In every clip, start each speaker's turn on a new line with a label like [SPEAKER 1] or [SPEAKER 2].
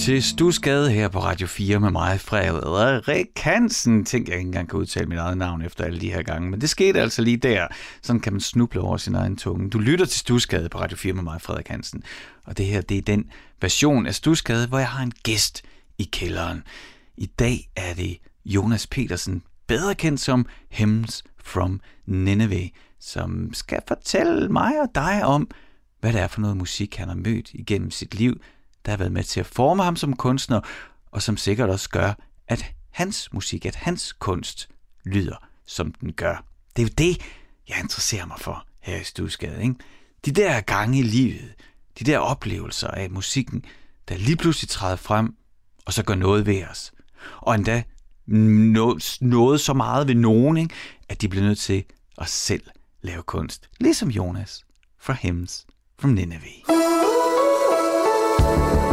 [SPEAKER 1] til Stusgade her på Radio 4 med mig, Frederik Hansen. Tænk, jeg ikke engang kan udtale mit eget navn efter alle de her gange, men det skete altså lige der. Sådan kan man snuble over sin egen tunge. Du lytter til Stusgade på Radio 4 med mig, Frederik Hansen. Og det her, det er den version af Stusgade, hvor jeg har en gæst i kælderen. I dag er det Jonas Petersen, bedre kendt som Hems from Nineveh, som skal fortælle mig og dig om, hvad det er for noget musik, han har mødt igennem sit liv, der har været med til at forme ham som kunstner, og som sikkert også gør, at hans musik, at hans kunst lyder, som den gør. Det er jo det, jeg interesserer mig for her i Stusgade. Ikke? De der gange i livet, de der oplevelser af musikken, der lige pludselig træder frem, og så gør noget ved os. Og endda noget så meget ved nogen, ikke? at de bliver nødt til at selv lave kunst. Ligesom Jonas fra Hems from Nineveh. Thank you.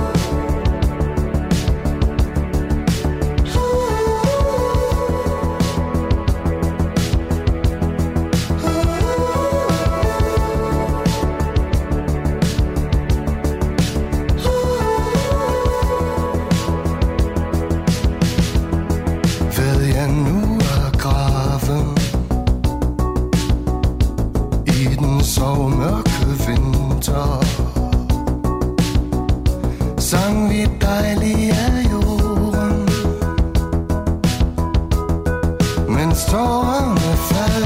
[SPEAKER 1] stole on the fly.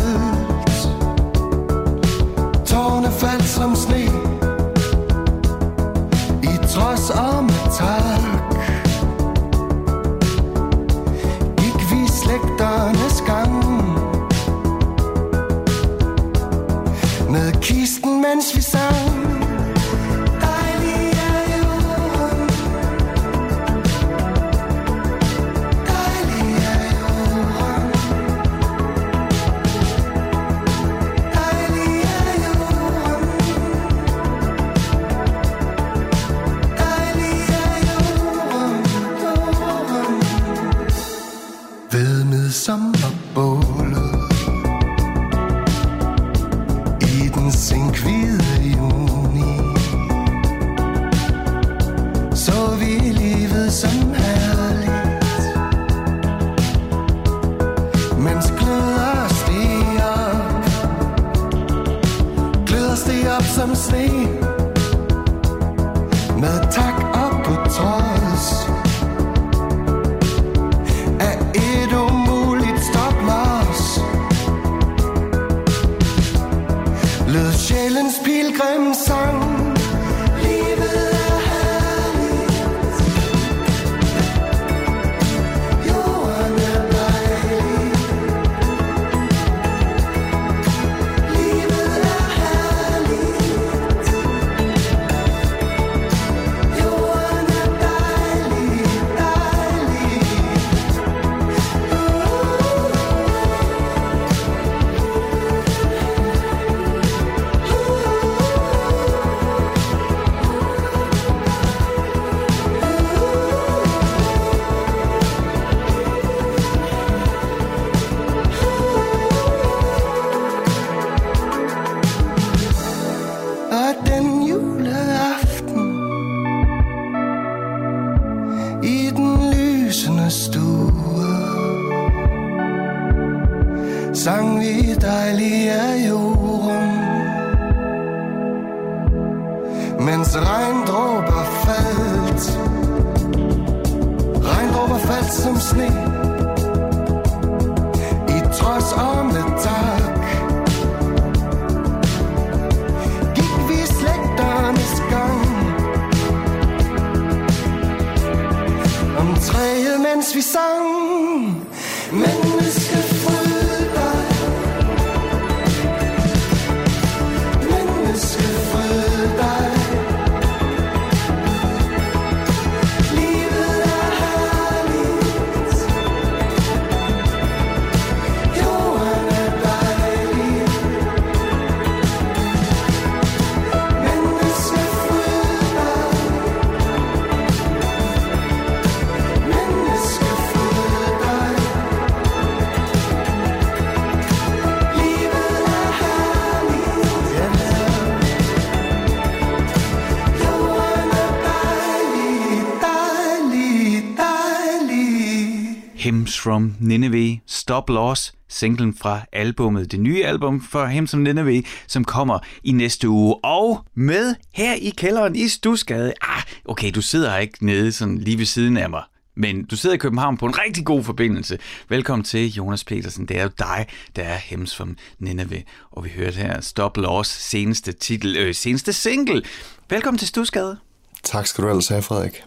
[SPEAKER 2] From Nineveh, Stop Loss, singlen fra albummet, det nye album for Hymns from Nineveh, som kommer i næste uge. Og med her i kælderen i Stusgade, ah, okay, du sidder ikke nede sådan lige ved siden af mig, men du sidder i København på en rigtig god forbindelse. Velkommen til, Jonas Petersen. Det er jo dig, der er Hems from Nineveh. Og vi hørte her Stop Loss seneste titel, øh, seneste single. Velkommen til Stusgade.
[SPEAKER 1] Tak skal du ellers have, Frederik.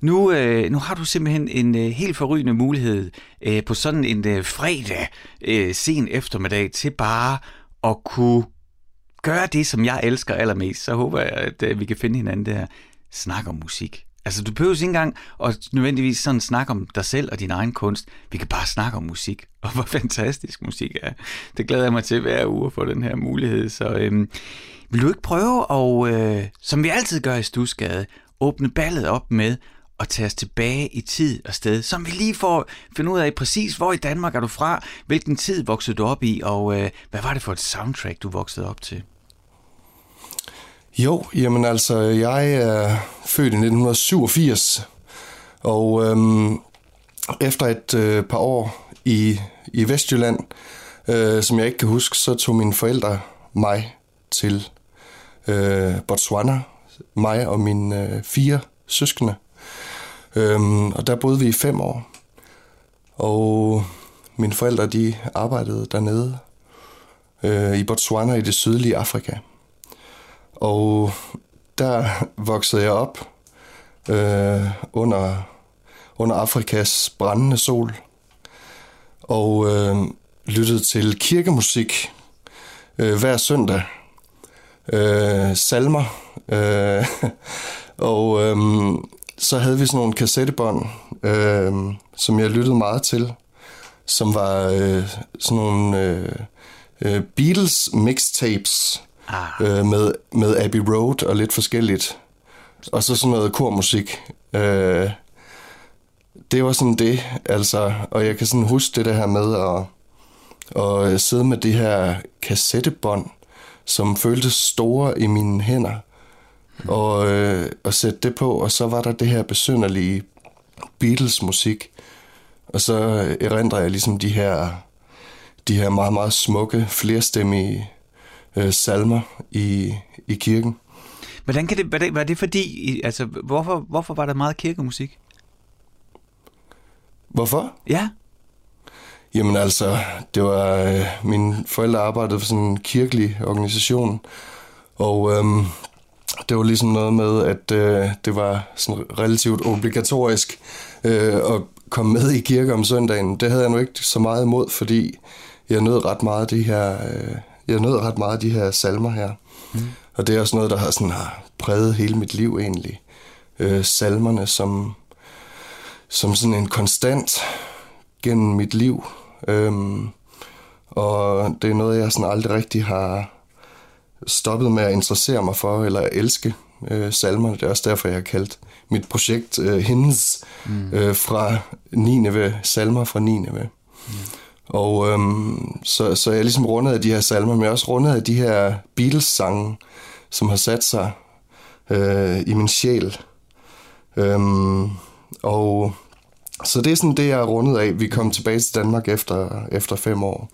[SPEAKER 2] Nu, øh, nu har du simpelthen en øh, helt forrygende mulighed øh, på sådan en øh, fredag øh, sen eftermiddag til bare at kunne gøre det, som jeg elsker allermest. Så håber jeg, at øh, vi kan finde hinanden der. Snak om musik. Altså, du behøver ikke engang at nødvendigvis sådan snakke om dig selv og din egen kunst. Vi kan bare snakke om musik, og hvor fantastisk musik er. Det glæder jeg mig til hver uge at få den her mulighed. Så øhm, vil du ikke prøve at, øh, som vi altid gør i Stusgade, åbne ballet op med at tage os tilbage i tid og sted, som vi lige får finde ud af præcis, hvor i Danmark er du fra, hvilken tid voksede du op i, og øh, hvad var det for et soundtrack, du voksede op til?
[SPEAKER 1] Jo, jamen altså, jeg er født i 1987, og øhm, efter et øh, par år i, i Vestjylland, øh, som jeg ikke kan huske, så tog mine forældre mig til øh, Botswana, mig og mine øh, fire søskende. Øhm, og der boede vi i fem år. Og mine forældre, de arbejdede dernede øh, i Botswana i det sydlige Afrika. Og der voksede jeg op øh, under, under Afrikas brændende sol og øh, lyttede til kirkemusik øh, hver søndag. Øh, salmer. Øh, og øh, så havde vi sådan nogle kassettebånd, øh, som jeg lyttede meget til, som var øh, sådan nogle øh, øh Beatles mixtapes, ah. øh, med, med Abbey Road og lidt forskelligt. Og så sådan noget kormusik. Øh, det var sådan det, altså, og jeg kan sådan huske det der her med at, at sidde med det her kassettebånd, som føltes store i mine hænder, og, øh, og sætte det på, og så var der det her besynderlige Beatles-musik, og så erindrer jeg ligesom de her, de her meget, meget smukke, flerstemmige øh, salmer i, i kirken.
[SPEAKER 2] Hvordan kan det, var det, var det fordi, altså, hvorfor, hvorfor var der meget kirkemusik?
[SPEAKER 1] Hvorfor?
[SPEAKER 2] Ja.
[SPEAKER 1] Jamen altså, det var, øh, mine forældre arbejdede for sådan en kirkelig organisation, og øhm, det var ligesom noget med, at øh, det var sådan relativt obligatorisk øh, at komme med i kirke om søndagen. Det havde jeg nu ikke så meget imod, fordi jeg nød ret meget de her øh, jeg nød ret meget de her salmer her. Mm. Og det er også noget, der har, sådan, har præget hele mit liv egentlig. Øh, salmerne som, som sådan en konstant gennem mit liv. Øhm, og det er noget, jeg sådan aldrig rigtig har stoppet med at interessere mig for, eller elske øh, salmerne. Det er også derfor, jeg har kaldt mit projekt øh, Hendes mm. øh, fra Nineve, salmer fra Nineve. Mm. Og øhm, så, så jeg ligesom rundet af de her salmer, men jeg også rundet af de her Beatles-sange, som har sat sig øh, i min sjæl. Øhm, og så det er sådan det, jeg er rundet af. Vi kom tilbage til Danmark efter, efter fem år.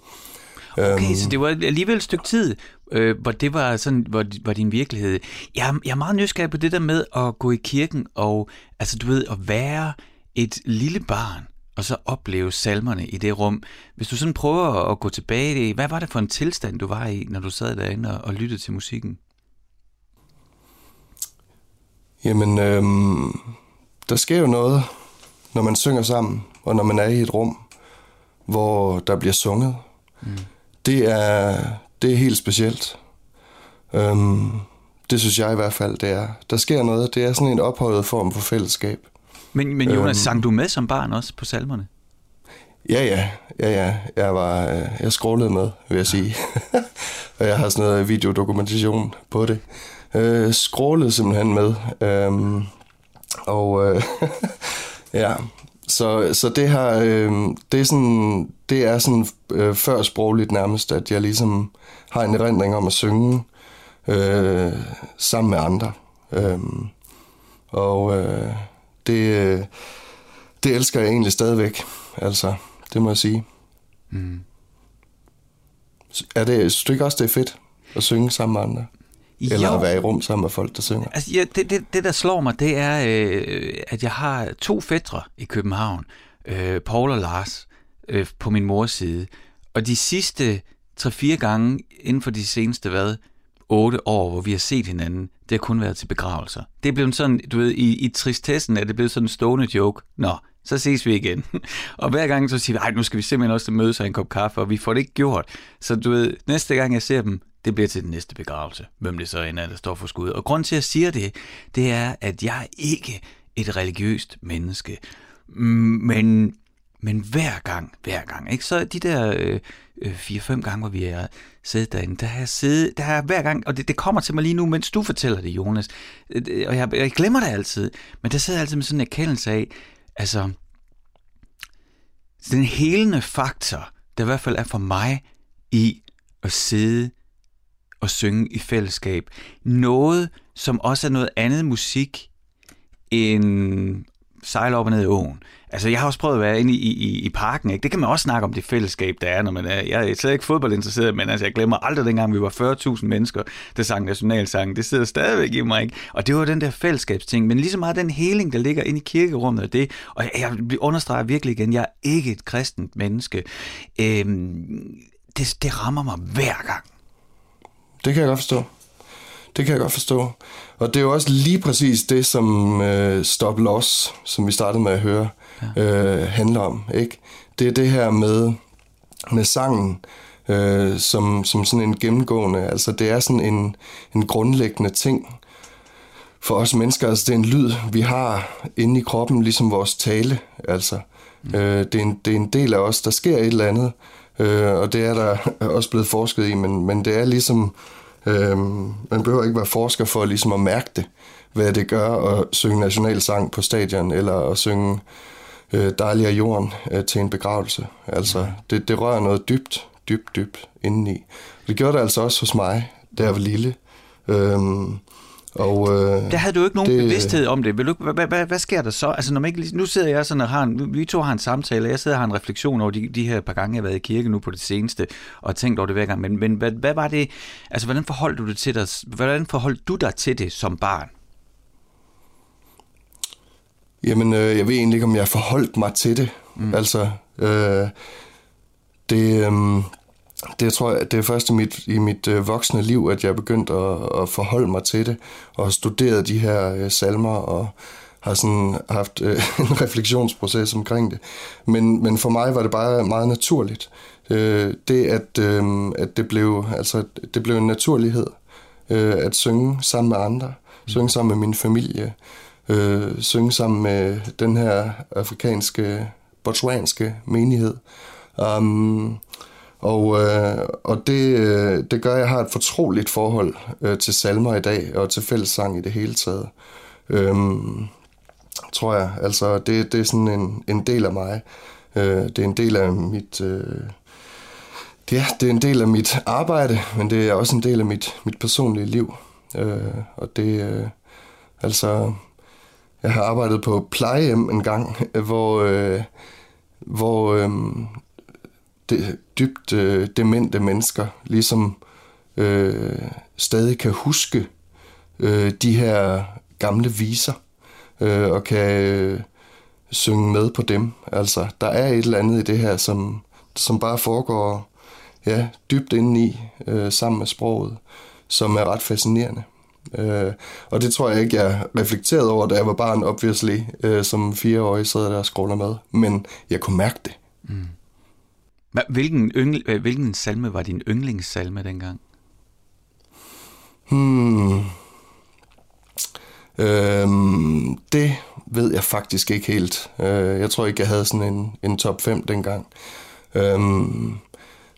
[SPEAKER 2] Okay, øhm, så det var alligevel et stykke tid, øh, hvor det var sådan, hvor, hvor din virkelighed. Jeg, jeg er meget nysgerrig på det der med at gå i kirken og, altså du ved, at være et lille barn og så opleve salmerne i det rum. Hvis du sådan prøver at gå tilbage i hvad var det for en tilstand, du var i, når du sad derinde og, lyttede til musikken?
[SPEAKER 1] Jamen, øhm, der sker jo noget, når man synger sammen, og når man er i et rum, hvor der bliver sunget. Mm. Det, er, det er helt specielt. Øhm, det synes jeg i hvert fald, det er. Der sker noget. Det er sådan en ophøjet form for fællesskab.
[SPEAKER 2] Men, men Jonas, øhm, sang du med som barn også på salmerne?
[SPEAKER 1] Ja, ja, ja, ja. Jeg var, øh, jeg scrollede med, vil jeg sige. og jeg har sådan noget videodokumentation på det. Øh, scrollede simpelthen med. Øhm, og øh, ja, så, så det her, øh, det er sådan, det er sådan øh, før sprogligt nærmest, at jeg ligesom har en erindring om at synge øh, sammen med andre. Øh, og øh, det, det det elsker jeg egentlig stadigvæk. Altså, det må jeg sige. Mm. Er det, synes du ikke også, det er fedt at synge sammen med andre? Eller jo. at være i rum sammen med folk, der synger?
[SPEAKER 2] Altså, ja, det, det, det, der slår mig, det er, øh, at jeg har to fædre i København. Øh, Paul og Lars øh, på min mors side. Og de sidste 3-4 gange inden for de seneste, hvad, otte år, hvor vi har set hinanden, det har kun været til begravelser. Det er blevet sådan, du ved, i, i tristessen er det blevet sådan en stående joke. Nå, så ses vi igen. og hver gang så siger vi, nu skal vi simpelthen også mødes og en kop kaffe, og vi får det ikke gjort. Så du ved, næste gang jeg ser dem, det bliver til den næste begravelse, hvem det så end er, der står for skud. Og grund til, at jeg siger det, det er, at jeg er ikke et religiøst menneske. Men, men hver gang, hver gang, ikke? så de der øh, øh, 4-5 gange, hvor vi er siddet derinde, der har jeg siddet, der har hver gang, og det, det kommer til mig lige nu, mens du fortæller det, Jonas, øh, og jeg, jeg glemmer det altid, men der sidder jeg altid med sådan en erkendelse af, altså, den helende faktor, der i hvert fald er for mig i at sidde og synge i fællesskab. Noget, som også er noget andet musik end sejle op og ned i åen. Altså, jeg har også prøvet at være inde i, i, i parken, ikke? Det kan man også snakke om det fællesskab, der er, når man er... Jeg er slet ikke fodboldinteresseret, men altså, jeg glemmer aldrig dengang, vi var 40.000 mennesker, der sang nationalsangen. Det sidder stadigvæk i mig, ikke? Og det var den der fællesskabsting, men lige så meget den heling, der ligger inde i kirkerummet og det. Og jeg, jeg understreger virkelig igen, jeg er ikke et kristent menneske. Øhm, det, det rammer mig hver gang.
[SPEAKER 1] Det kan jeg godt forstå. Det kan jeg godt forstå. Og det er jo også lige præcis det, som øh, Stop Loss, som vi startede med at høre, ja. øh, handler om. Ikke? Det er det her med, med sangen, øh, som, som sådan en gennemgående, altså det er sådan en, en grundlæggende ting for os mennesker. Altså det er en lyd, vi har inde i kroppen, ligesom vores tale. Altså, mm. øh, det, er en, det er en del af os, der sker et eller andet, øh, og det er der også blevet forsket i, men, men det er ligesom Øhm, man behøver ikke være forsker for ligesom at mærke det, hvad det gør at synge nationalsang på stadion, eller at synge øh, Dejlig af jorden øh, til en begravelse. Altså, det, det rører noget dybt, dybt, dybt indeni. Det gjorde det altså også hos mig, da jeg var lille. Øhm, og, øh,
[SPEAKER 2] der havde du ikke nogen det, bevidsthed om det. Vil du, hvad, hvad, hvad sker der så? Altså, når man ikke, nu sidder jeg sådan og har en, vi to har en samtale, og jeg sidder og har en refleksion over de, de her par gange, jeg har været i kirke nu på det seneste, og tænkt over det hver gang. Men, men hvad, hvad var det, altså hvordan forholdt du det til dig, hvordan forholdt du dig til det som barn?
[SPEAKER 1] Jamen, øh, jeg ved egentlig ikke, om jeg forholdt mig til det. Mm. Altså, øh, det, øh, det tror jeg, det er først i mit, i mit øh, voksne liv, at jeg begyndte at, at forholde mig til det, og studeret de her øh, salmer, og har sådan haft øh, en refleksionsproces omkring det. Men, men for mig var det bare meget naturligt. Øh, det, at, øh, at det, blev, altså, det blev en naturlighed øh, at synge sammen med andre, synge sammen med min familie, øh, synge sammen med den her afrikanske, botswanske menighed. Um, og, øh, og det, øh, det gør, at jeg har et fortroligt forhold øh, til salmer i dag, og til fællessang i det hele taget. Øhm, tror jeg. Altså, det, det er sådan en, en del af mig. Øh, det er en del af mit... Øh, ja, det er en del af mit arbejde, men det er også en del af mit, mit personlige liv. Øh, og det... Øh, altså... Jeg har arbejdet på plejehjem en gang, hvor... Øh, hvor øh, det, dybt øh, demente mennesker ligesom øh, stadig kan huske øh, de her gamle viser øh, og kan øh, synge med på dem. Altså, der er et eller andet i det her, som, som bare foregår ja, dybt indeni øh, sammen med sproget, som er ret fascinerende. Øh, og det tror jeg ikke, jeg reflekterede over, da jeg var barn, obviously, øh, som fireårig sad der og scroller med. Men jeg kunne mærke det. Mm.
[SPEAKER 2] Hvilken, yngl, øh, hvilken salme var din yndlingssalme dengang?
[SPEAKER 1] Hmm. Øhm, det ved jeg faktisk ikke helt. Øh, jeg tror ikke, jeg havde sådan en, en top 5 dengang. Øhm,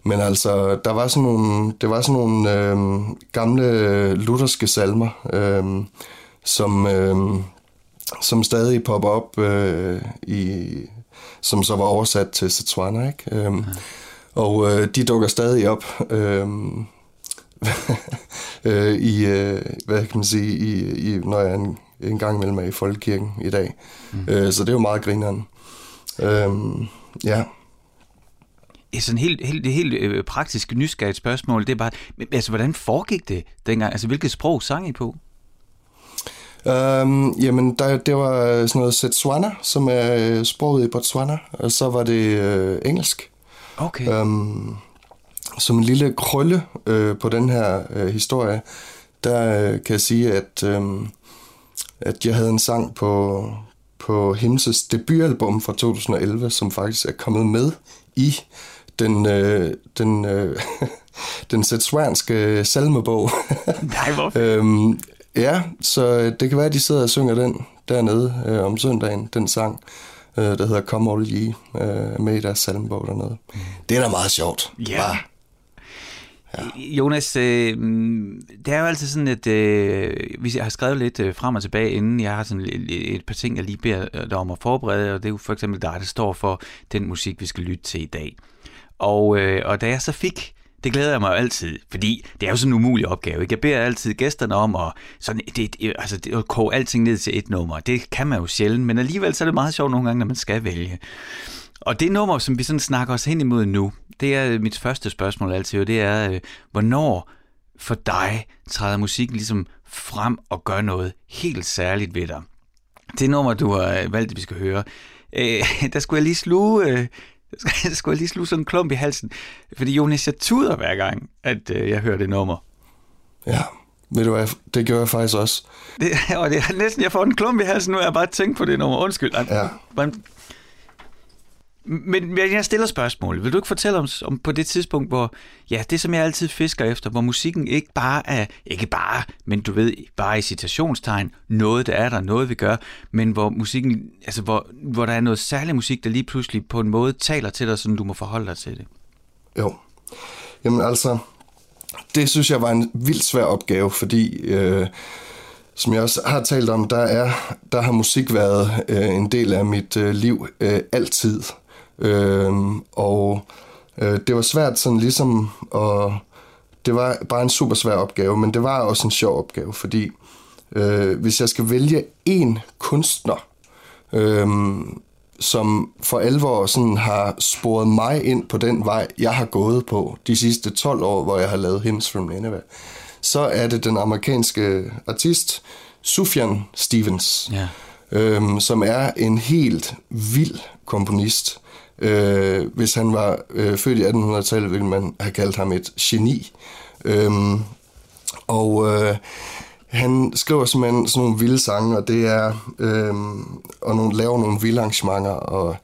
[SPEAKER 1] men altså, der var sådan nogle, det var sådan nogle øhm, gamle lutherske salmer, øhm, som, øhm, som stadig popper op øh, i som så var oversat til Setswana, ikke? Øhm, ja. Og øh, de dukker stadig op øhm, øh, i, øh, hvad kan man sige, i, i, når jeg en, en gang imellem er i folkekirken i dag. Mm. Øh, så det er jo meget grineren. Øhm, ja.
[SPEAKER 2] Et sådan helt, helt, helt øh, praktisk nysgerrigt spørgsmål, det er bare, altså hvordan foregik det dengang? Altså hvilket sprog sang I på?
[SPEAKER 1] Øhm, jamen, der, det var sådan noget Setswana, som er øh, sproget i Botswana, og så var det øh, engelsk.
[SPEAKER 2] Okay.
[SPEAKER 1] Øhm, som en lille krølle øh, på den her øh, historie, der øh, kan jeg sige, at, øh, at jeg havde en sang på, på Himses debutalbum fra 2011, som faktisk er kommet med i den, øh, den, øh, den setswanske salmebog.
[SPEAKER 2] Nej, hvorfor?
[SPEAKER 1] øhm, ja, så det kan være, at de sidder og synger den dernede øh, om søndagen, den sang, øh, der hedder Come All Ye, øh, med i deres salmebog dernede. Mm. Det er da meget sjovt.
[SPEAKER 2] Ja. Bare. Ja. Jonas, øh, det er jo altid sådan, at øh, vi har skrevet lidt øh, frem og tilbage, inden jeg har sådan et, et par ting, jeg lige beder dig om at forberede, og det er jo for eksempel dig, der står for den musik, vi skal lytte til i dag. Og, øh, og da jeg så fik det glæder jeg mig jo altid, fordi det er jo sådan en umulig opgave. Ikke? Jeg beder altid gæsterne om at, sådan, det, altså, det, at koge alting ned til et nummer. Det kan man jo sjældent, men alligevel så er det meget sjovt nogle gange, når man skal vælge. Og det nummer, som vi sådan snakker os hen imod nu, det er øh, mit første spørgsmål altid, og det er, øh, hvornår for dig træder musikken ligesom frem og gør noget helt særligt ved dig? Det nummer, du har øh, valgt, at vi skal høre, øh, der skulle jeg lige sluge... Øh, der skulle jeg lige sluge sådan en klump i halsen. Fordi Jonas, jeg tuder hver gang, at øh, jeg hører det nummer.
[SPEAKER 1] Ja, ved du hvad, det gør jeg faktisk også.
[SPEAKER 2] Det, og det er næsten, jeg får en klump i halsen nu, jeg bare tænkt på det nummer. Undskyld.
[SPEAKER 1] Ja.
[SPEAKER 2] Men jeg stiller spørgsmål. Vil du ikke fortælle om, om på det tidspunkt, hvor, ja, det som jeg altid fisker efter, hvor musikken ikke bare er, ikke bare, men du ved, bare i citationstegn, noget der er der, noget vi gør, men hvor musikken, altså hvor, hvor der er noget særlig musik, der lige pludselig på en måde taler til dig, sådan du må forholde dig til det.
[SPEAKER 1] Jo. Jamen altså, det synes jeg var en vildt svær opgave, fordi øh, som jeg også har talt om, der, er, der har musik været øh, en del af mit øh, liv øh, altid. Øh, og øh, det var svært sådan ligesom at... Det var bare en super svær opgave, men det var også en sjov opgave, fordi øh, hvis jeg skal vælge en kunstner, øh, som for alvor sådan har sporet mig ind på den vej, jeg har gået på de sidste 12 år, hvor jeg har lavet Hymns from Nineveh, så er det den amerikanske artist Sufjan Stevens,
[SPEAKER 2] ja.
[SPEAKER 1] øhm, som er en helt vild komponist. Øh, hvis han var øh, født i 1800-tallet, ville man have kaldt ham et geni. Øhm, og øh, han skriver simpelthen sådan nogle vilde sange, og det er øh, og nogle, laver nogle vilde arrangementer, og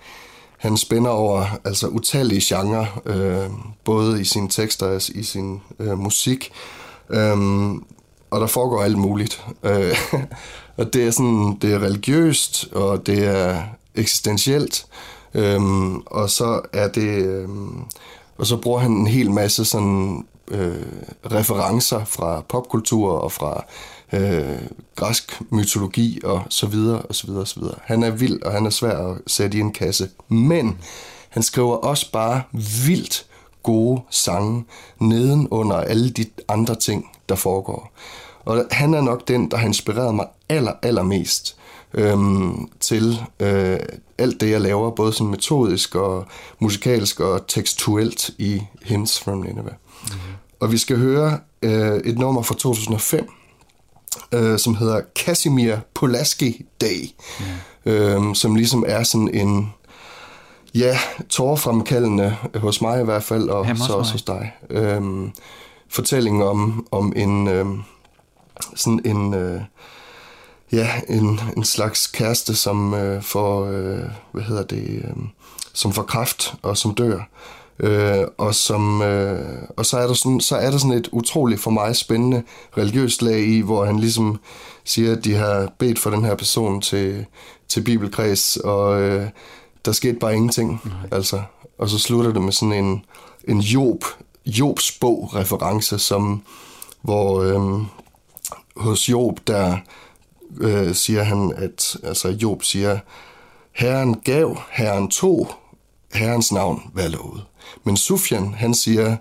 [SPEAKER 1] han spænder over altså utallige genrer, øh, både i sine tekster og i sin øh, musik. Øh, og der foregår alt muligt. Øh, og det er sådan, det er religiøst, og det er eksistentielt. Øhm, og så er det, øhm, og så bruger han en hel masse sådan øh, referencer fra popkultur og fra øh, græsk mytologi og så videre og så videre og så videre. Han er vild, og han er svær at sætte i en kasse. Men han skriver også bare vildt gode sange neden under alle de andre ting, der foregår. Og han er nok den, der har inspireret mig aller, allermest øhm, til øh, alt det, jeg laver, både sådan metodisk og musikalsk og tekstuelt i Hymns from Nineveh. Mm-hmm. Og vi skal høre øh, et nummer fra 2005, øh, som hedder Casimir Pulaski Day, mm. øh, som ligesom er sådan en, ja, tårfremkaldende hos mig i hvert fald, og så også hos dig. Øh, fortælling om, om en, øh, sådan en, øh, ja, en, en slags kæreste, som øh, får, øh, hvad hedder det, øh, som får kraft og som dør. Øh, og, som, øh, og så, er der sådan, så er der sådan et utroligt for mig spændende religiøst lag i, hvor han ligesom siger, at de har bedt for den her person til, til bibelkreds, og øh, der skete bare ingenting. Mm. Altså, og så slutter det med sådan en, en Job, Jobs bog-reference, som, hvor øh, hos Job, der øh, siger han, at altså Job siger, Herren gav, Herren tog, Herrens navn var lovet. Men Sufjan, han siger,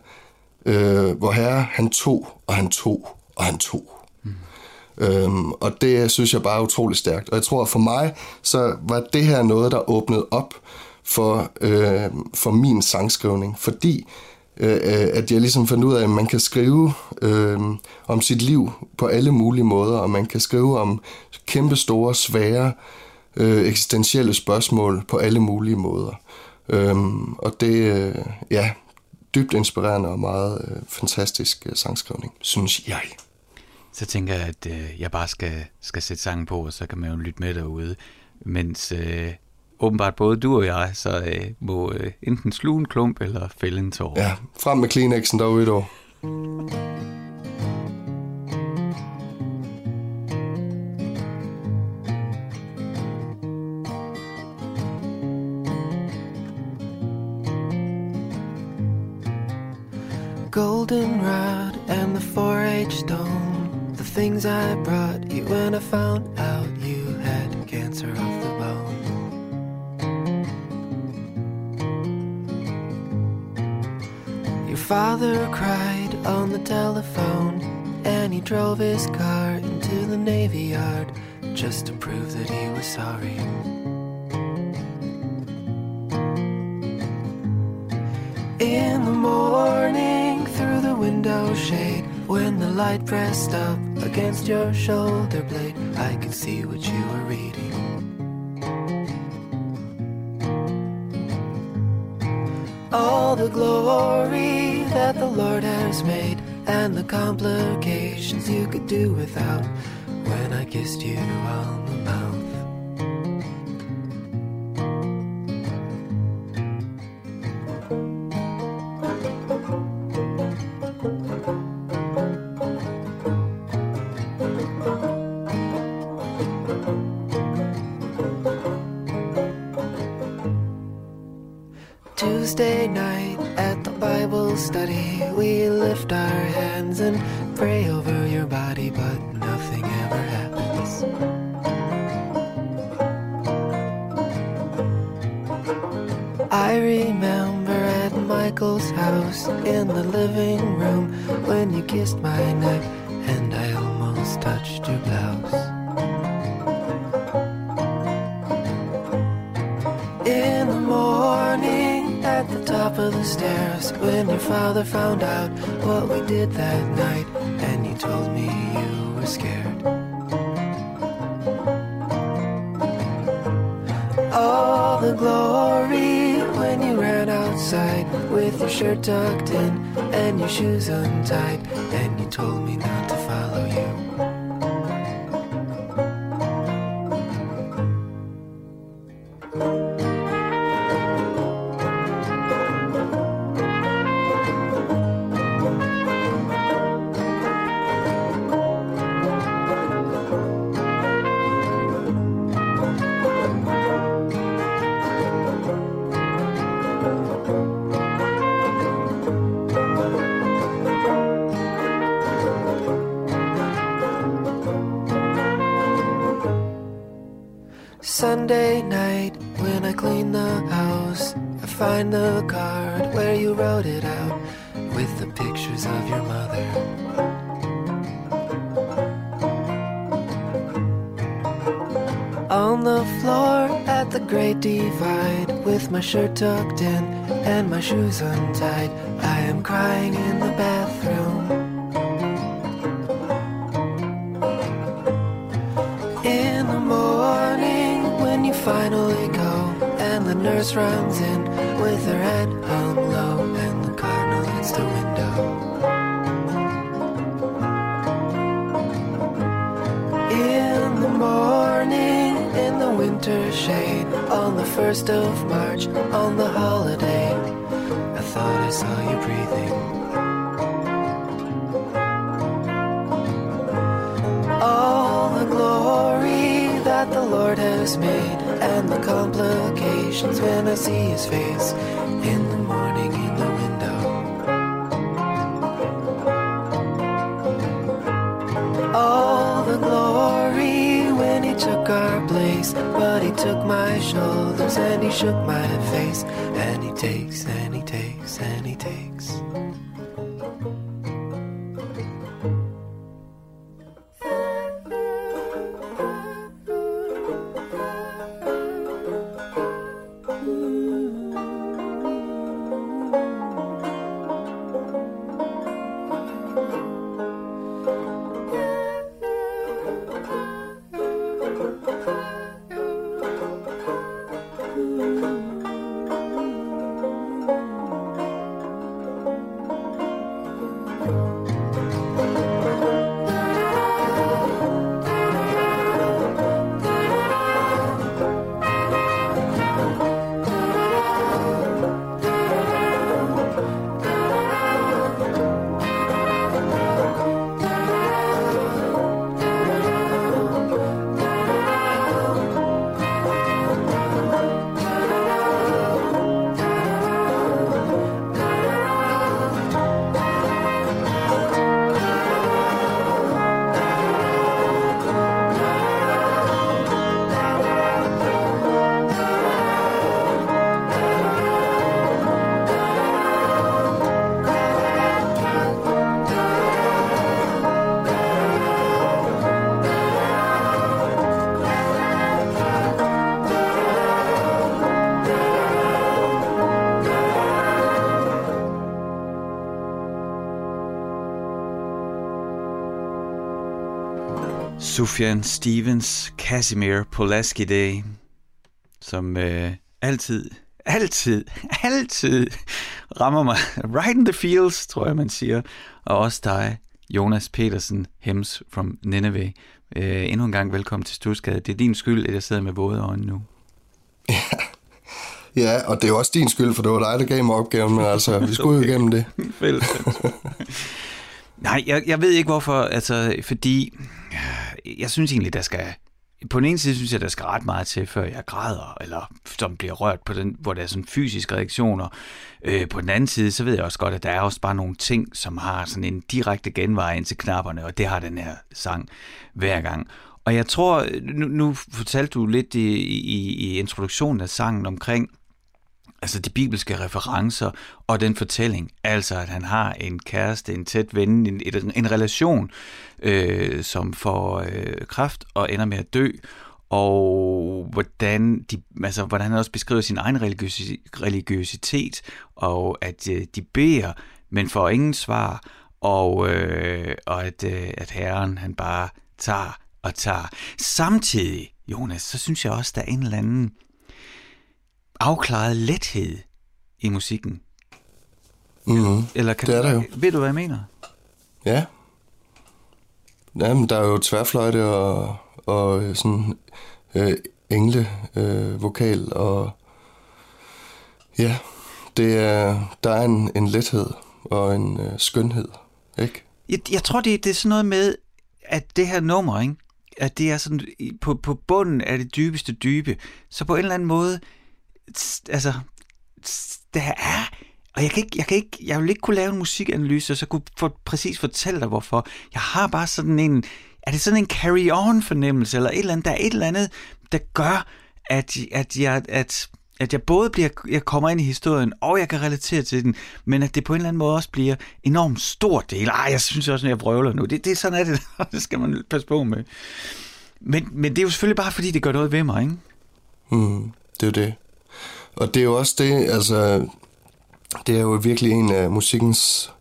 [SPEAKER 1] øh, hvor herre, han tog, og han tog, og han tog. Mm. Øhm, og det synes jeg bare er utrolig stærkt. Og jeg tror, for mig, så var det her noget, der åbnede op for, øh, for min sangskrivning, fordi Øh, øh, at jeg ligesom fandt ud af, at man kan skrive øh, om sit liv på alle mulige måder, og man kan skrive om kæmpe store, svære, øh, eksistentielle spørgsmål på alle mulige måder. Øh, og det, øh, ja, dybt inspirerende og meget øh, fantastisk øh, sangskrivning, synes jeg.
[SPEAKER 2] Så tænker jeg, at øh, jeg bare skal, skal sætte sangen på, og så kan man jo lytte med derude. Mens øh, åbenbart både du og jeg, så øh, må øh, enten sluge en klump eller fælde en tår.
[SPEAKER 1] Ja, frem med Kleenexen derude dog.
[SPEAKER 3] goldenrod and the 4-H stone. The things I brought you when I found father cried on the telephone, and he drove his car into the Navy Yard just to prove that he was sorry. In the morning, through the window shade, when the light pressed up against your shoulder blade, I could see what you were reading. All the glory that the Lord has made, and the complications you could do without. When I kissed you on the I remember at Michael's house in the living room when you kissed my neck and I almost touched your blouse. In the morning at the top of the stairs when your father found out what we did that night and you told me you were scared. All the outside with your shirt tucked in and your shoes untied shirt tucked in and my shoes untied, I am crying in the bathroom. In the morning, when you finally go, and the nurse runs in with her head hung low, and the cardinal hits the window. In the morning, in the winter shade, on the first of March, on the holiday, I thought I saw you breathing. all the glory that the Lord has made, and the complications when I see His face but He took my shoulders and He shook my face, and He takes and He takes and He takes.
[SPEAKER 2] Sufjan Stevens, Casimir Pulaski Day, som øh, altid, altid, altid rammer mig right in the feels, tror jeg, man siger. Og også dig, Jonas Petersen, Hems from Nineveh. Øh, endnu en gang velkommen til Stusgade. Det er din skyld, at jeg sidder med våde øjne nu.
[SPEAKER 1] Ja. ja, og det er jo også din skyld, for det var dig, der gav mig opgaven, men altså, vi skulle okay. jo igennem det.
[SPEAKER 2] Nej, jeg, jeg ved ikke hvorfor, altså, fordi jeg synes egentlig, der skal... På den ene side synes jeg, der skal ret meget til, før jeg græder, eller som bliver rørt på den, hvor der er sådan fysiske reaktioner. Øh, på den anden side, så ved jeg også godt, at der er også bare nogle ting, som har sådan en direkte genvej ind til knapperne, og det har den her sang hver gang. Og jeg tror, nu, nu fortalte du lidt i, i, i introduktionen af sangen omkring, altså de bibelske referencer og den fortælling, altså at han har en kæreste, en tæt ven, en, en, en relation, øh, som får øh, kraft og ender med at dø, og hvordan, de, altså, hvordan han også beskriver sin egen religiøsi, religiøsitet, og at øh, de beder, men får ingen svar, og, øh, og at, øh, at herren han bare tager og tager. Samtidig, Jonas, så synes jeg også, der er en eller anden afklaret lethed i musikken.
[SPEAKER 1] Mm-hmm.
[SPEAKER 2] Eller kan
[SPEAKER 1] det er
[SPEAKER 2] du,
[SPEAKER 1] der jo.
[SPEAKER 2] Ved du, hvad jeg mener?
[SPEAKER 1] Ja. Jamen, der er jo tværfløjte og, og sådan øh, engle øh, vokal og ja, det er, der er en, en lethed og en øh, skønhed, ikke?
[SPEAKER 2] Jeg, jeg tror, det, det er sådan noget med, at det her nummer, ikke? at det er sådan på, på bunden af det dybeste dybe, så på en eller anden måde, altså, der er, og jeg kan ikke, jeg kan ikke, jeg vil ikke kunne lave en musikanalyse, og så kunne for, præcis fortælle dig, hvorfor. Jeg har bare sådan en, er det sådan en carry-on fornemmelse, eller et eller andet, der er et eller andet, der gør, at, at, jeg, at, at jeg både bliver, jeg kommer ind i historien, og jeg kan relatere til den, men at det på en eller anden måde også bliver enormt stor del. Ej, jeg synes også, at jeg vrøvler nu. Det, det er sådan, er det, det skal man passe på med. Men, men det er jo selvfølgelig bare, fordi det gør noget ved mig, ikke?
[SPEAKER 1] Mm, det er jo det. Og det er jo også det, altså, det er jo virkelig en af musikkens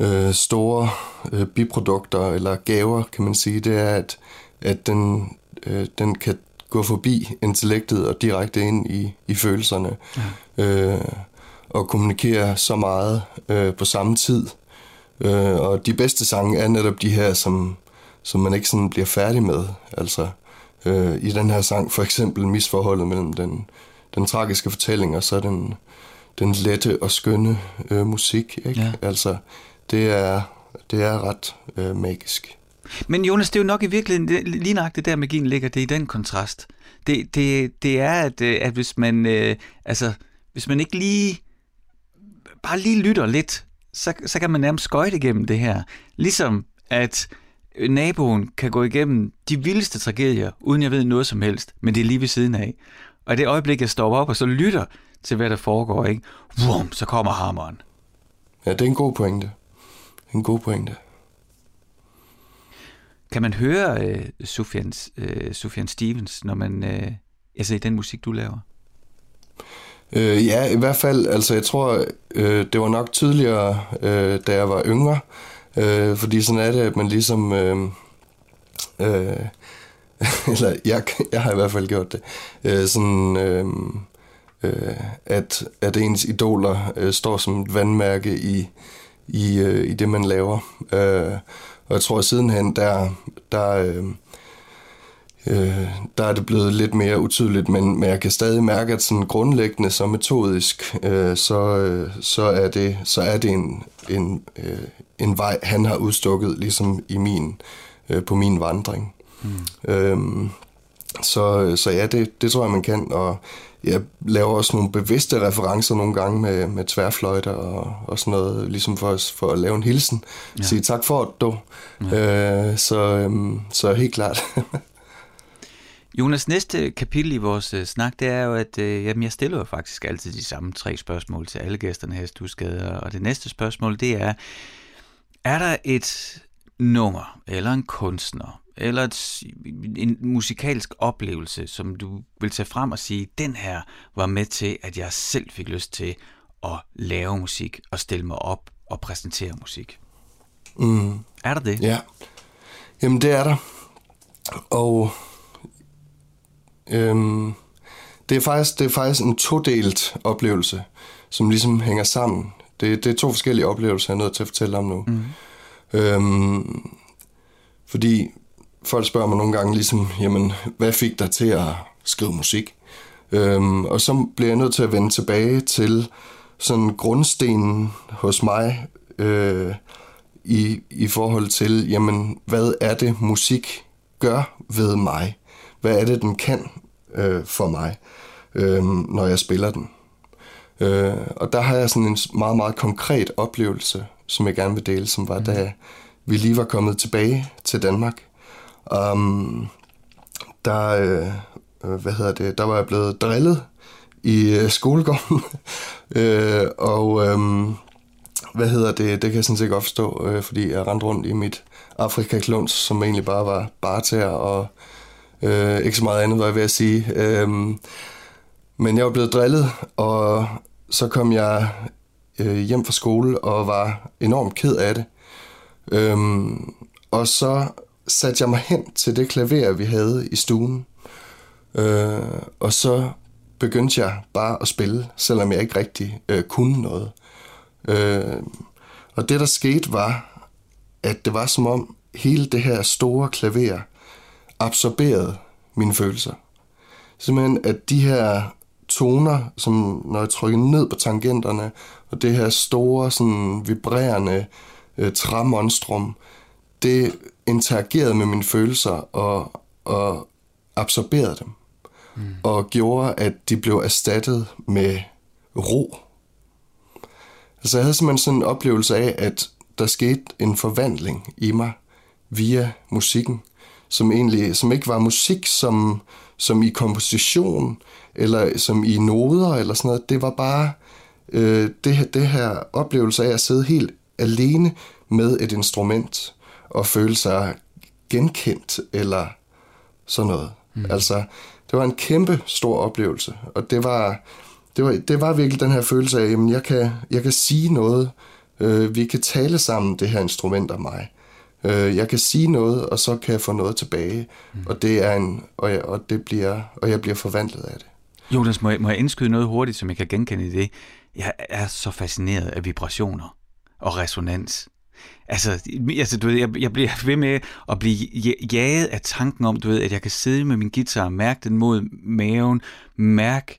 [SPEAKER 1] øh, store øh, biprodukter, eller gaver, kan man sige, det er, at, at den, øh, den kan gå forbi intellektet og direkte ind i, i følelserne. Ja. Øh, og kommunikere så meget øh, på samme tid. Øh, og de bedste sange er netop de her, som, som man ikke sådan bliver færdig med. Altså øh, i den her sang for eksempel misforholdet mellem den, den tragiske fortælling og så den, den lette og skønne øh, musik. Ikke? Ja. Altså det er, det er ret øh, magisk.
[SPEAKER 2] Men Jonas, det er jo nok i virkeligheden, lige nok det der magien ligger, det er i den kontrast. Det, det, det er, at, øh, at hvis man, øh, altså, hvis man ikke lige, bare lige lytter lidt, så, så kan man nærmest skøjte igennem det her. Ligesom at naboen kan gå igennem de vildeste tragedier, uden jeg ved noget som helst, men det er lige ved siden af. Og det øjeblik, jeg stopper op og så lytter til, hvad der foregår, ikke? Vum, så kommer hammeren.
[SPEAKER 1] Ja, det er en god pointe. En god pointe.
[SPEAKER 2] Kan man høre øh, Sufjan, øh, Sufjan Stevens, når man, øh, altså i den musik, du laver?
[SPEAKER 1] Øh, ja, i hvert fald, altså jeg tror, øh, det var nok tydeligere, øh, da jeg var yngre, øh, fordi sådan er det, at man ligesom, øh, øh, eller jeg, jeg har i hvert fald gjort det, øh, sådan, øh, øh, at, at ens idoler øh, står som et vandmærke i, i, øh, i det, man laver. Øh, og jeg tror, at sidenhen, der, der, øh, øh, der er det blevet lidt mere utydeligt, men, men jeg kan stadig mærke, at sådan grundlæggende så metodisk, øh, så, øh, så er det, så er det en, en, øh, en vej, han har udstukket, ligesom i min, øh, på min vandring. Mm. Øh, så, så ja, det, det tror jeg, man kan, og jeg laver også nogle bevidste referencer nogle gange med, med tværfløjter og, og sådan noget, ligesom for, for at lave en hilsen. Ja. Sige tak for det, du. Ja. Øh, så, øhm, så helt klart.
[SPEAKER 2] Jonas, næste kapitel i vores uh, snak, det er jo, at uh, jamen, jeg stiller jo faktisk altid de samme tre spørgsmål til alle gæsterne her i Stusgade, og det næste spørgsmål, det er, er der et nummer, eller en kunstner, eller et, en musikalsk oplevelse, som du vil tage frem og sige, den her var med til, at jeg selv fik lyst til at lave musik og stille mig op og præsentere musik.
[SPEAKER 1] Mm.
[SPEAKER 2] Er der det?
[SPEAKER 1] Ja. Jamen det er der. og øhm, det, er faktisk, det er faktisk en todelt oplevelse, som ligesom hænger sammen. Det, det er to forskellige oplevelser, jeg er nødt til at fortælle om nu. Mm. Øhm, fordi folk spørger mig nogle gange ligesom, jamen, hvad fik dig til at skrive musik? Øhm, og så bliver jeg nødt til at vende tilbage til sådan grundstenen hos mig øh, i, i forhold til, jamen, hvad er det musik gør ved mig? Hvad er det, den kan øh, for mig, øh, når jeg spiller den? Øh, og der har jeg sådan en meget, meget konkret oplevelse, som jeg gerne vil dele, som var, mm. da vi lige var kommet tilbage til Danmark. Um, der, øh, hvad hedder det, der var jeg blevet drillet i øh, skolegården, øh, og øh, hvad hedder det, det kan jeg sådan set godt forstå, øh, fordi jeg rendte rundt i mit Afrika-kluns, som egentlig bare var barter og øh, ikke så meget andet, var jeg ved at sige. Øh, men jeg var blevet drillet, og så kom jeg øh, hjem fra skole og var enormt ked af det. Øh, og så satte jeg mig hen til det klaver, vi havde i stuen. Øh, og så begyndte jeg bare at spille, selvom jeg ikke rigtig øh, kunne noget. Øh, og det, der skete, var, at det var som om hele det her store klaver absorberede mine følelser. Simpelthen, at de her toner, som når jeg trykker ned på tangenterne, og det her store, sådan vibrerende øh, træmonstrum, det interagerede med mine følelser og, og absorberede dem. Mm. Og gjorde, at de blev erstattet med ro. Altså jeg havde simpelthen sådan en oplevelse af, at der skete en forvandling i mig via musikken, som egentlig som ikke var musik som, som i komposition, eller som i noder, eller sådan noget. Det var bare øh, det, det her oplevelse af at sidde helt alene med et instrument, og føle sig genkendt, eller sådan noget. Mm. Altså, det var en kæmpe stor oplevelse, og det var, det var, det var virkelig den her følelse af, at jeg kan, jeg kan sige noget, øh, vi kan tale sammen, det her instrument og mig. Øh, jeg kan sige noget, og så kan jeg få noget tilbage, mm. og det er en, og jeg, og det bliver, og jeg bliver forvandlet af det.
[SPEAKER 2] Jonas, må jeg, må jeg indskyde noget hurtigt, som jeg kan genkende i det? Jeg er så fascineret af vibrationer og resonans. Altså, altså du ved, jeg, jeg bliver ved med at blive jaget af tanken om, du ved, at jeg kan sidde med min guitar og mærke den mod maven, mærke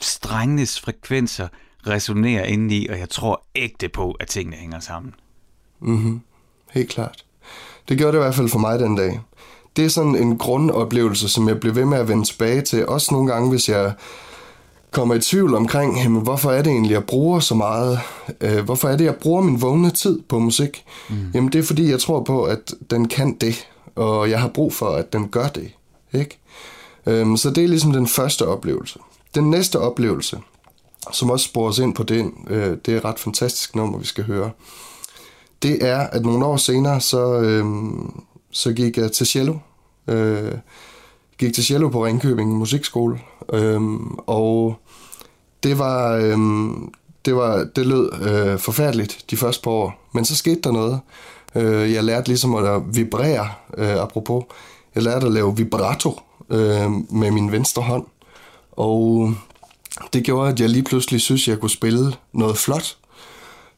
[SPEAKER 2] strengenes frekvenser resonere indeni, og jeg tror ægte på, at tingene hænger sammen.
[SPEAKER 1] Mhm, helt klart. Det gjorde det i hvert fald for mig den dag. Det er sådan en grundoplevelse, som jeg bliver ved med at vende tilbage til. Også nogle gange, hvis jeg kommer i tvivl omkring, jamen, hvorfor er det egentlig, jeg bruger så meget? Øh, hvorfor er det, jeg bruger min vågne tid på musik? Mm. Jamen det er fordi, jeg tror på, at den kan det, og jeg har brug for, at den gør det. Ikke? Øhm, så det er ligesom den første oplevelse. Den næste oplevelse, som også sporer os ind på den, øh, det er et ret fantastisk nummer, vi skal høre. Det er, at nogle år senere, så, øh, så gik jeg til cello. Øh, gik til cello på Ringkøbing Musikskole, øhm, og det var, øhm, det var det lød øh, forfærdeligt de første par år, men så skete der noget. Øh, jeg lærte ligesom at vibrere, øh, apropos. Jeg lærte at lave vibrato øh, med min venstre hånd, og det gjorde, at jeg lige pludselig synes, jeg kunne spille noget flot.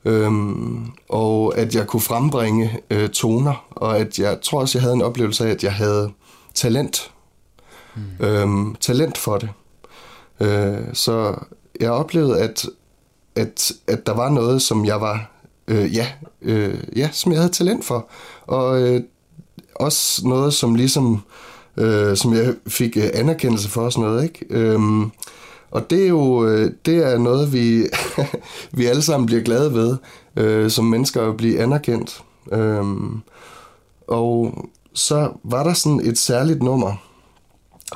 [SPEAKER 1] Øhm, og at jeg kunne frembringe øh, toner, og at jeg tror også, jeg havde en oplevelse af, at jeg havde talent mm. øhm, talent for det. Øh, så jeg oplevede, at, at, at der var noget, som jeg var, øh, ja, øh, ja, som jeg havde talent for. Og øh, også noget, som ligesom, øh, som jeg fik øh, anerkendelse for og sådan noget, ikke? Øhm, og det er jo øh, det er noget, vi, vi alle sammen bliver glade ved, øh, som mennesker at blive anerkendt. Øhm, og så var der sådan et særligt nummer,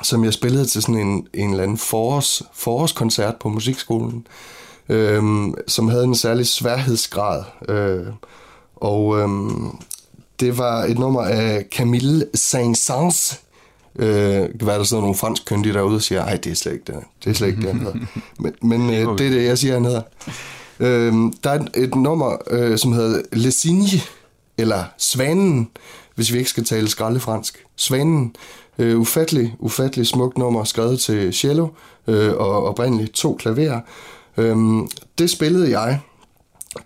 [SPEAKER 1] som jeg spillede til sådan en, en eller anden forårs, forårskoncert på musikskolen, øh, som havde en særlig sværhedsgrad. Øh, og øh, det var et nummer af Camille Saint-Saëns, Øh, hvad er der sådan nogle fransk kyndige derude og siger, ej, det er slet ikke det, det er slet ikke det, han hedder. Men, men øh, det er det, jeg siger, han hedder. Øh, der er et, et nummer, øh, som hedder Le Signe, eller Svanen, hvis vi ikke skal tale skraldefransk. Svanen, øh, ufattelig, ufattelig smukt nummer, skrevet til cello øh, og oprindeligt to klaverer. Øh, det spillede jeg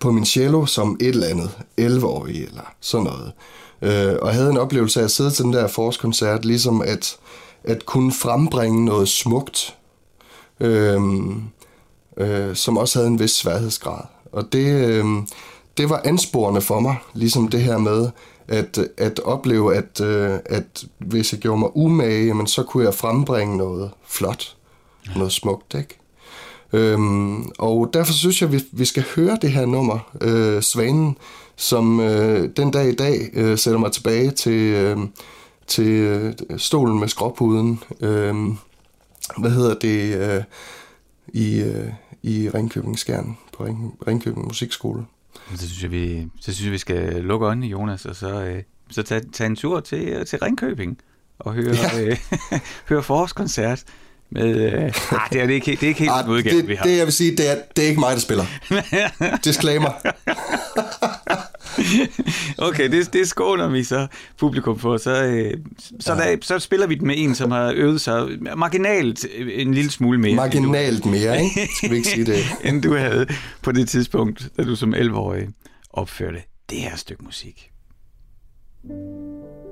[SPEAKER 1] på min cello som et eller andet, 11-årig eller sådan noget. Øh, og havde en oplevelse af at sidde til den der forårskoncert, ligesom at, at kunne frembringe noget smukt, øh, øh, som også havde en vis sværhedsgrad. Og det, øh, det var ansporende for mig, ligesom det her med at, at opleve, at, øh, at hvis jeg gjorde mig umage, jamen, så kunne jeg frembringe noget flot, ja. noget smukt, ikke? Øhm, og derfor synes jeg, at vi, vi skal høre det her nummer, øh, Svanen, som øh, den dag i dag øh, sætter mig tilbage til, øh, til øh, stolen med skråpuden. Øh, hvad hedder det? Øh, I, øh, i Ringkøbing Skjern på Ring, Ringkøbing Musikskole.
[SPEAKER 2] Så synes jeg, vi, så synes jeg, vi skal lukke øjnene, Jonas, og så, øh, så tage, tage en tur til, til Ringkøbing og høre, ja. øh, høre forårskoncert med, øh, ah, det er det ikke, det er ikke helt ah, udgave,
[SPEAKER 1] det,
[SPEAKER 2] vi har.
[SPEAKER 1] Det jeg vil sige, det er, det er ikke mig, der spiller. Disclaimer.
[SPEAKER 2] okay, det, det skåner vi så publikum for. Så, øh, så, ja. der, så spiller vi den med en, som har øvet sig marginalt en lille smule mere.
[SPEAKER 1] Marginalt mere, ikke? Skal vi ikke sige det?
[SPEAKER 2] end du havde på det tidspunkt, da du som 11-årig opførte det her stykke musik. thank you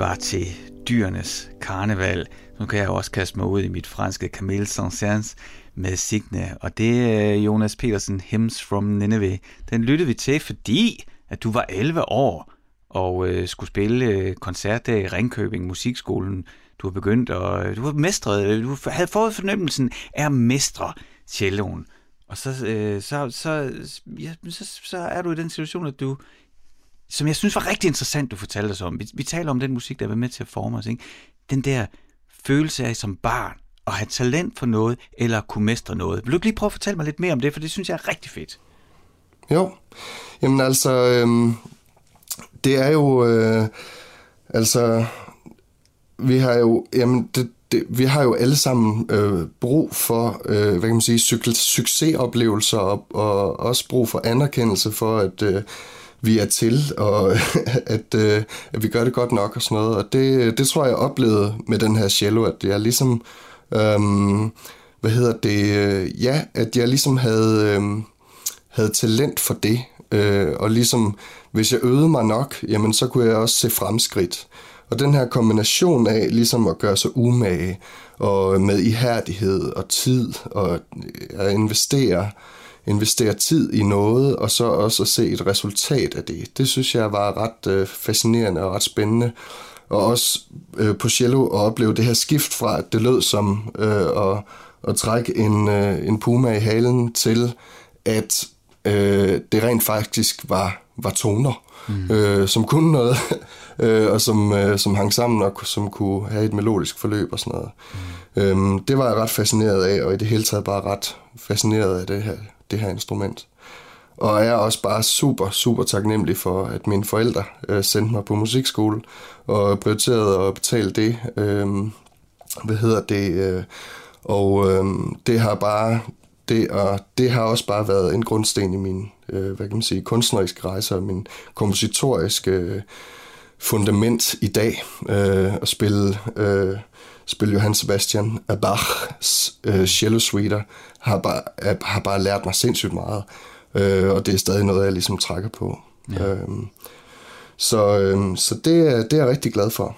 [SPEAKER 2] var til dyrenes karneval. Nu kan jeg også kaste mig ud i mit franske Camille Saint-Saëns med Signe, og det er Jonas Petersen, Hymns from Nineveh. Den lyttede vi til, fordi at du var 11 år og øh, skulle spille øh, koncert der i Ringkøbing Musikskolen. Du har begyndt, og øh, du har mestret, øh, du havde fået fornemmelsen af at mestre celloen. Og så, øh, så, så, ja, så, så er du i den situation, at du som jeg synes var rigtig interessant, du fortalte os om. Vi, vi taler om den musik, der var med til at forme os. Ikke? Den der følelse af som barn at have talent for noget, eller kunne mestre noget. Vil du ikke lige prøve at fortælle mig lidt mere om det, for det synes jeg er rigtig fedt.
[SPEAKER 1] Jo, jamen altså, øhm, det er jo, øh, altså, vi har jo, jamen, det, det, vi har jo alle sammen øh, brug for, øh, hvad kan man sige, succesoplevelser, og, og også brug for anerkendelse for, at øh, vi er til, og at, øh, at vi gør det godt nok og sådan noget. Og det, det tror jeg, jeg oplevede med den her cello, at jeg ligesom, øh, hvad hedder det, øh, ja, at jeg ligesom havde, øh, havde talent for det, øh, og ligesom, hvis jeg øvede mig nok, jamen så kunne jeg også se fremskridt. Og den her kombination af ligesom at gøre sig umage, og med ihærdighed og tid, og øh, at investere, investere tid i noget, og så også at se et resultat af det. Det synes jeg var ret øh, fascinerende og ret spændende. Og også øh, på cello at opleve det her skift fra, at det lød som øh, at, at trække en, øh, en puma i halen, til at øh, det rent faktisk var, var toner, mm. øh, som kunne noget, øh, og som, øh, som hang sammen og som kunne have et melodisk forløb og sådan noget. Mm. Øhm, det var jeg ret fascineret af, og i det hele taget bare ret fascineret af det her, det her instrument. Og jeg er også bare super, super taknemmelig for, at mine forældre øh, sendte mig på musikskole og prioriterede at betale det. Øh, hvad hedder det? Øh, og øh, det har bare det, og det har også bare været en grundsten i min øh, hvad kan man sige, kunstneriske rejse og min kompositoriske øh, fundament i dag. Øh, at spille, øh, spille Johann Sebastian Bachs øh, cello suiter har bare, har bare lært mig sindssygt meget. Øh, og det er stadig noget, jeg ligesom trækker på. Ja. Øh, så, øh, så det, det er jeg rigtig glad for.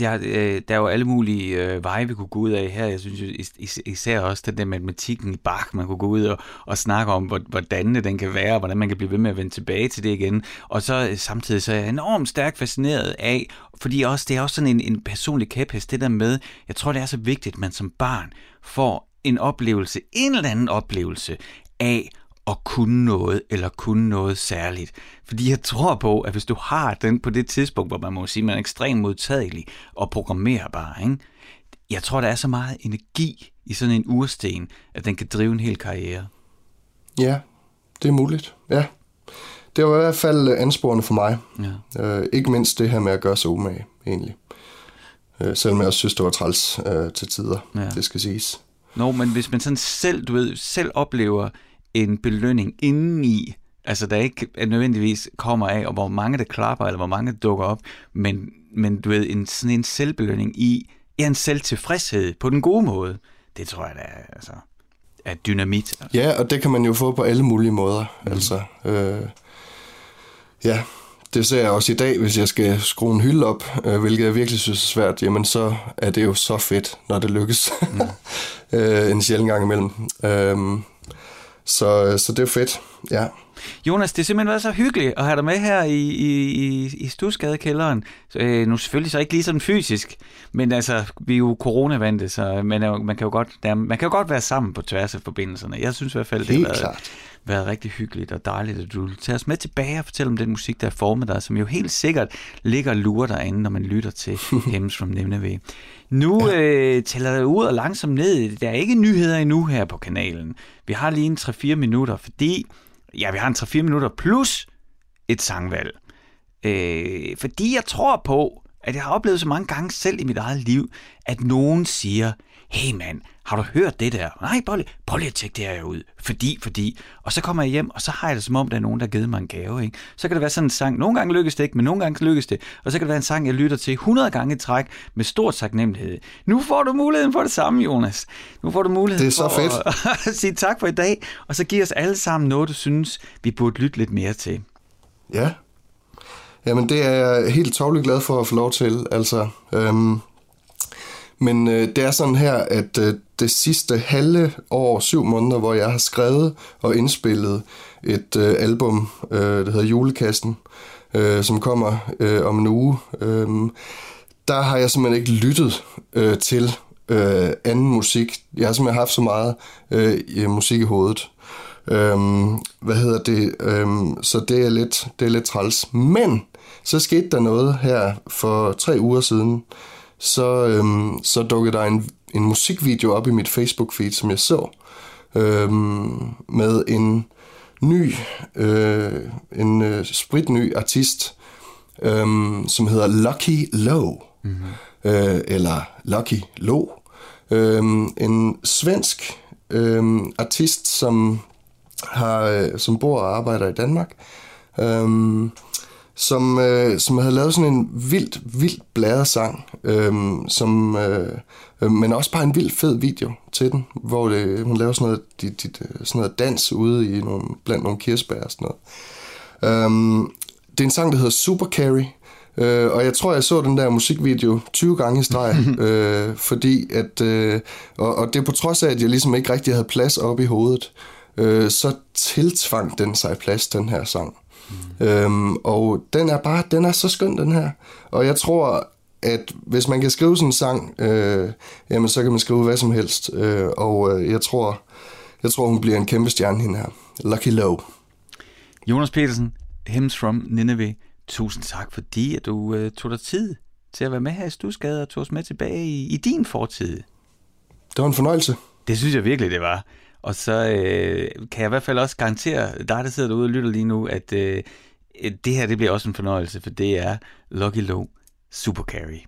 [SPEAKER 2] Ja, øh, der er jo alle mulige øh, veje, vi kunne gå ud af her. Jeg synes is, især også den der matematikken i Bach, man kunne gå ud og, og snakke om, hvordan den kan være, og hvordan man kan blive ved med at vende tilbage til det igen. Og så øh, samtidig så er jeg enormt stærkt fascineret af, fordi også, det er også sådan en, en personlig kæphest, det der med, jeg tror det er så vigtigt, at man som barn får en oplevelse, en eller anden oplevelse af at kunne noget, eller kunne noget særligt. Fordi jeg tror på, at hvis du har den på det tidspunkt, hvor man må sige, at man er ekstremt modtagelig og programmerbar, ikke? jeg tror, der er så meget energi i sådan en ursten, at den kan drive en hel karriere.
[SPEAKER 1] Ja, det er muligt. Ja. Det var i hvert fald ansporende for mig. Ja. Øh, ikke mindst det her med at gøre sig umage, egentlig. Øh, selvom jeg også synes, det var træls øh, til tider, ja. det skal siges.
[SPEAKER 2] Nå, men hvis man sådan selv, du ved, selv oplever en belønning indeni, altså der ikke nødvendigvis kommer af, og hvor mange der klapper, eller hvor mange der dukker op, men, men du ved, en, sådan en selvbelønning i, ja, en selvtilfredshed på den gode måde, det tror jeg, er, altså, er dynamit. Altså.
[SPEAKER 1] Ja, og det kan man jo få på alle mulige måder, mm. altså. Øh, ja, det ser jeg også i dag, hvis jeg skal skrue en hylde op, øh, hvilket jeg virkelig synes er svært, jamen så er det jo så fedt, når det lykkes. Mm. øh, en sjældent gang imellem. Øh, så, så det er fedt, ja.
[SPEAKER 2] Jonas, det har simpelthen været så hyggeligt at have dig med her i, i, i, i Stusgadekælderen. Så, øh, nu selvfølgelig så ikke lige sådan fysisk, men altså, vi er jo coronavante, så man, er, man, kan jo godt, der, man kan jo godt være sammen på tværs af forbindelserne. Jeg synes i hvert fald,
[SPEAKER 1] det
[SPEAKER 2] har været, været rigtig hyggeligt og dejligt, at du tager os med tilbage og fortæller om den musik, der er formet dig, som jo helt sikkert ligger og lurer derinde, når man lytter til Hems from Nimneveh. Nu ja. øh, tæller det ud og langsomt ned. Der er ikke nyheder endnu her på kanalen. Vi har lige en 3-4 minutter, fordi ja, vi har en 3-4 minutter plus et sangvalg. Øh, fordi jeg tror på, at jeg har oplevet så mange gange selv i mit eget liv, at nogen siger, hey mand, har du hørt det der? Nej, prøv lige, prøv lige at tjekke det her ud. Fordi, fordi. Og så kommer jeg hjem, og så har jeg det som om, der er nogen, der har givet mig en gave. Ikke? Så kan det være sådan en sang, nogle gange lykkes det ikke, men nogle gange lykkes det. Og så kan det være en sang, jeg lytter til 100 gange i træk med stor taknemmelighed. Nu får du muligheden for det samme, Jonas. Nu får du muligheden
[SPEAKER 1] det er så
[SPEAKER 2] for fedt. at sige tak for i dag, og så giv os alle sammen noget, du synes, vi burde lytte lidt mere til.
[SPEAKER 1] Ja. Jamen, det er jeg helt tårligt glad for at få lov til. Altså, øhm, men øh, det er sådan her, at øh, det sidste halve år, syv måneder, hvor jeg har skrevet og indspillet et øh, album, øh, der hedder Julekassen, øh, som kommer øh, om en uge, øh, der har jeg simpelthen ikke lyttet øh, til øh, anden musik. Jeg har simpelthen haft så meget øh, øh musik i hovedet. Øhm, hvad hedder det? Øhm, så det er, lidt, det er lidt træls. Men så skete der noget her for tre uger siden. Så, øhm, så dukkede der en, en musikvideo op i mit Facebook-feed, som jeg så, øhm, med en ny, øh, en øh, spritny artist, øhm, som hedder Lucky Low, mm-hmm. øh, eller Lucky Low. Øhm, en svensk øhm, artist, som har, øh, som bor og arbejder i Danmark, øhm, som, øh, som havde lavet sådan en vildt, vildt bladet sang, øhm, som, øh, øh, men også bare en vildt fed video til den, hvor det, hun laver sådan noget, de, de, sådan noget dans ude i nogle, blandt nogle kirsebær og sådan noget. Øhm, det er en sang, der hedder Super Carry, øh, og jeg tror, jeg så den der musikvideo 20 gange i streg, øh, fordi at, øh, og, og det er på trods af, at jeg ligesom ikke rigtig havde plads op i hovedet, øh, så tiltvang den sig plads, den her sang. Mm. Øhm, og den er bare, den er så skøn, den her. Og jeg tror, at hvis man kan skrive sådan en sang, øh, jamen så kan man skrive hvad som helst. Øh, og øh, jeg tror, jeg tror, hun bliver en kæmpe stjerne, hende her. Lucky Low.
[SPEAKER 2] Jonas Petersen, Hymns from Nineveh. Tusind tak, fordi at du øh, tog dig tid til at være med her i Stusgade og tog os med tilbage i, i din fortid.
[SPEAKER 1] Det var en fornøjelse.
[SPEAKER 2] Det synes jeg virkelig, det var. Og så øh, kan jeg i hvert fald også garantere dig, der sidder derude og lytter lige nu, at øh, det her det bliver også en fornøjelse, for det er Lucky Low Super Carry.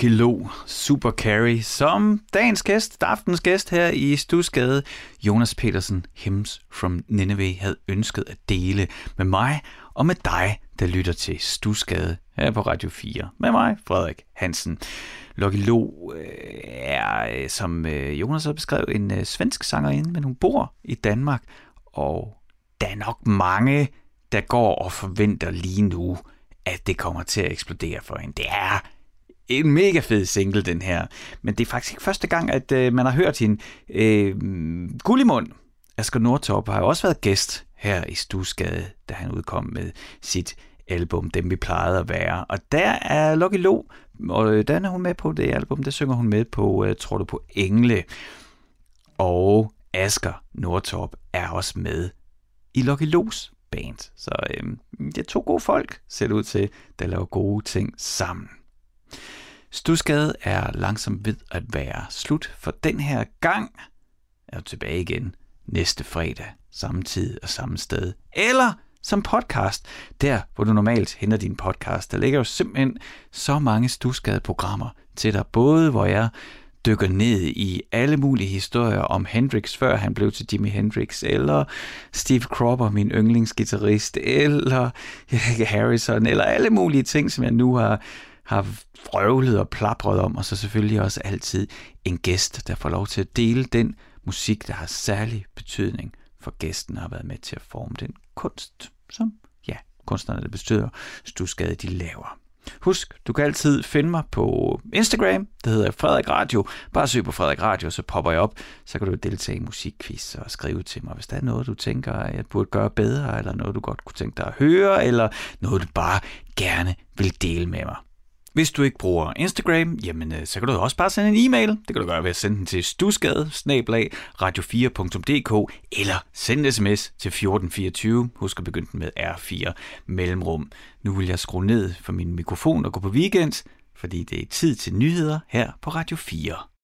[SPEAKER 2] Lucky Lo, Super Carry, som dagens gæst, aftens gæst her i Stusgade, Jonas Petersen, Hems from Nineveh, havde ønsket at dele med mig og med dig, der lytter til Stusgade her på Radio 4. Med mig, Frederik Hansen. Lucky Lo øh, er, øh, som øh, Jonas har beskrevet, en øh, svensk sangerinde, men hun bor i Danmark, og der er nok mange, der går og forventer lige nu, at det kommer til at eksplodere for hende. Det er en mega fed single, den her. Men det er faktisk ikke første gang, at øh, man har hørt hende. Øh, Gullimund, Asger Nordtorp, har jo også været gæst her i Stusgade, da han udkom med sit album, Dem vi plejede at være. Og der er Lucky Lo, og øh, den er hun med på det album, der synger hun med på, øh, tror du på Engle. Og Asger Nordtorp er også med i Lucky Los band. Så øh, det er to gode folk, ser det ud til, der laver gode ting sammen. Stusgade er langsomt ved at være slut for den her gang. Er tilbage igen næste fredag, samme tid og samme sted. Eller som podcast, der hvor du normalt henter din podcast. Der ligger jo simpelthen så mange Stusgade-programmer til dig, både hvor jeg dykker ned i alle mulige historier om Hendrix, før han blev til Jimi Hendrix, eller Steve Cropper, min yndlingsgitarrist, eller Harrison, eller alle mulige ting, som jeg nu har har frøvlet og plapret om, og så selvfølgelig også altid en gæst, der får lov til at dele den musik, der har særlig betydning for gæsten, og har været med til at forme den kunst, som ja, kunstnerne, der bestyrer Stusgade, de laver. Husk, du kan altid finde mig på Instagram, det hedder Frederik Radio. Bare søg på Frederik Radio, så popper jeg op. Så kan du deltage i musikquiz og skrive til mig, hvis der er noget, du tænker, at jeg burde gøre bedre, eller noget, du godt kunne tænke dig at høre, eller noget, du bare gerne vil dele med mig. Hvis du ikke bruger Instagram, jamen, øh, så kan du også bare sende en e-mail. Det kan du gøre ved at sende den til stusgade radio4.dk eller sende en sms til 1424. Husk at begynde med R4 mellemrum. Nu vil jeg skrue ned for min mikrofon og gå på weekend, fordi det er tid til nyheder her på Radio 4.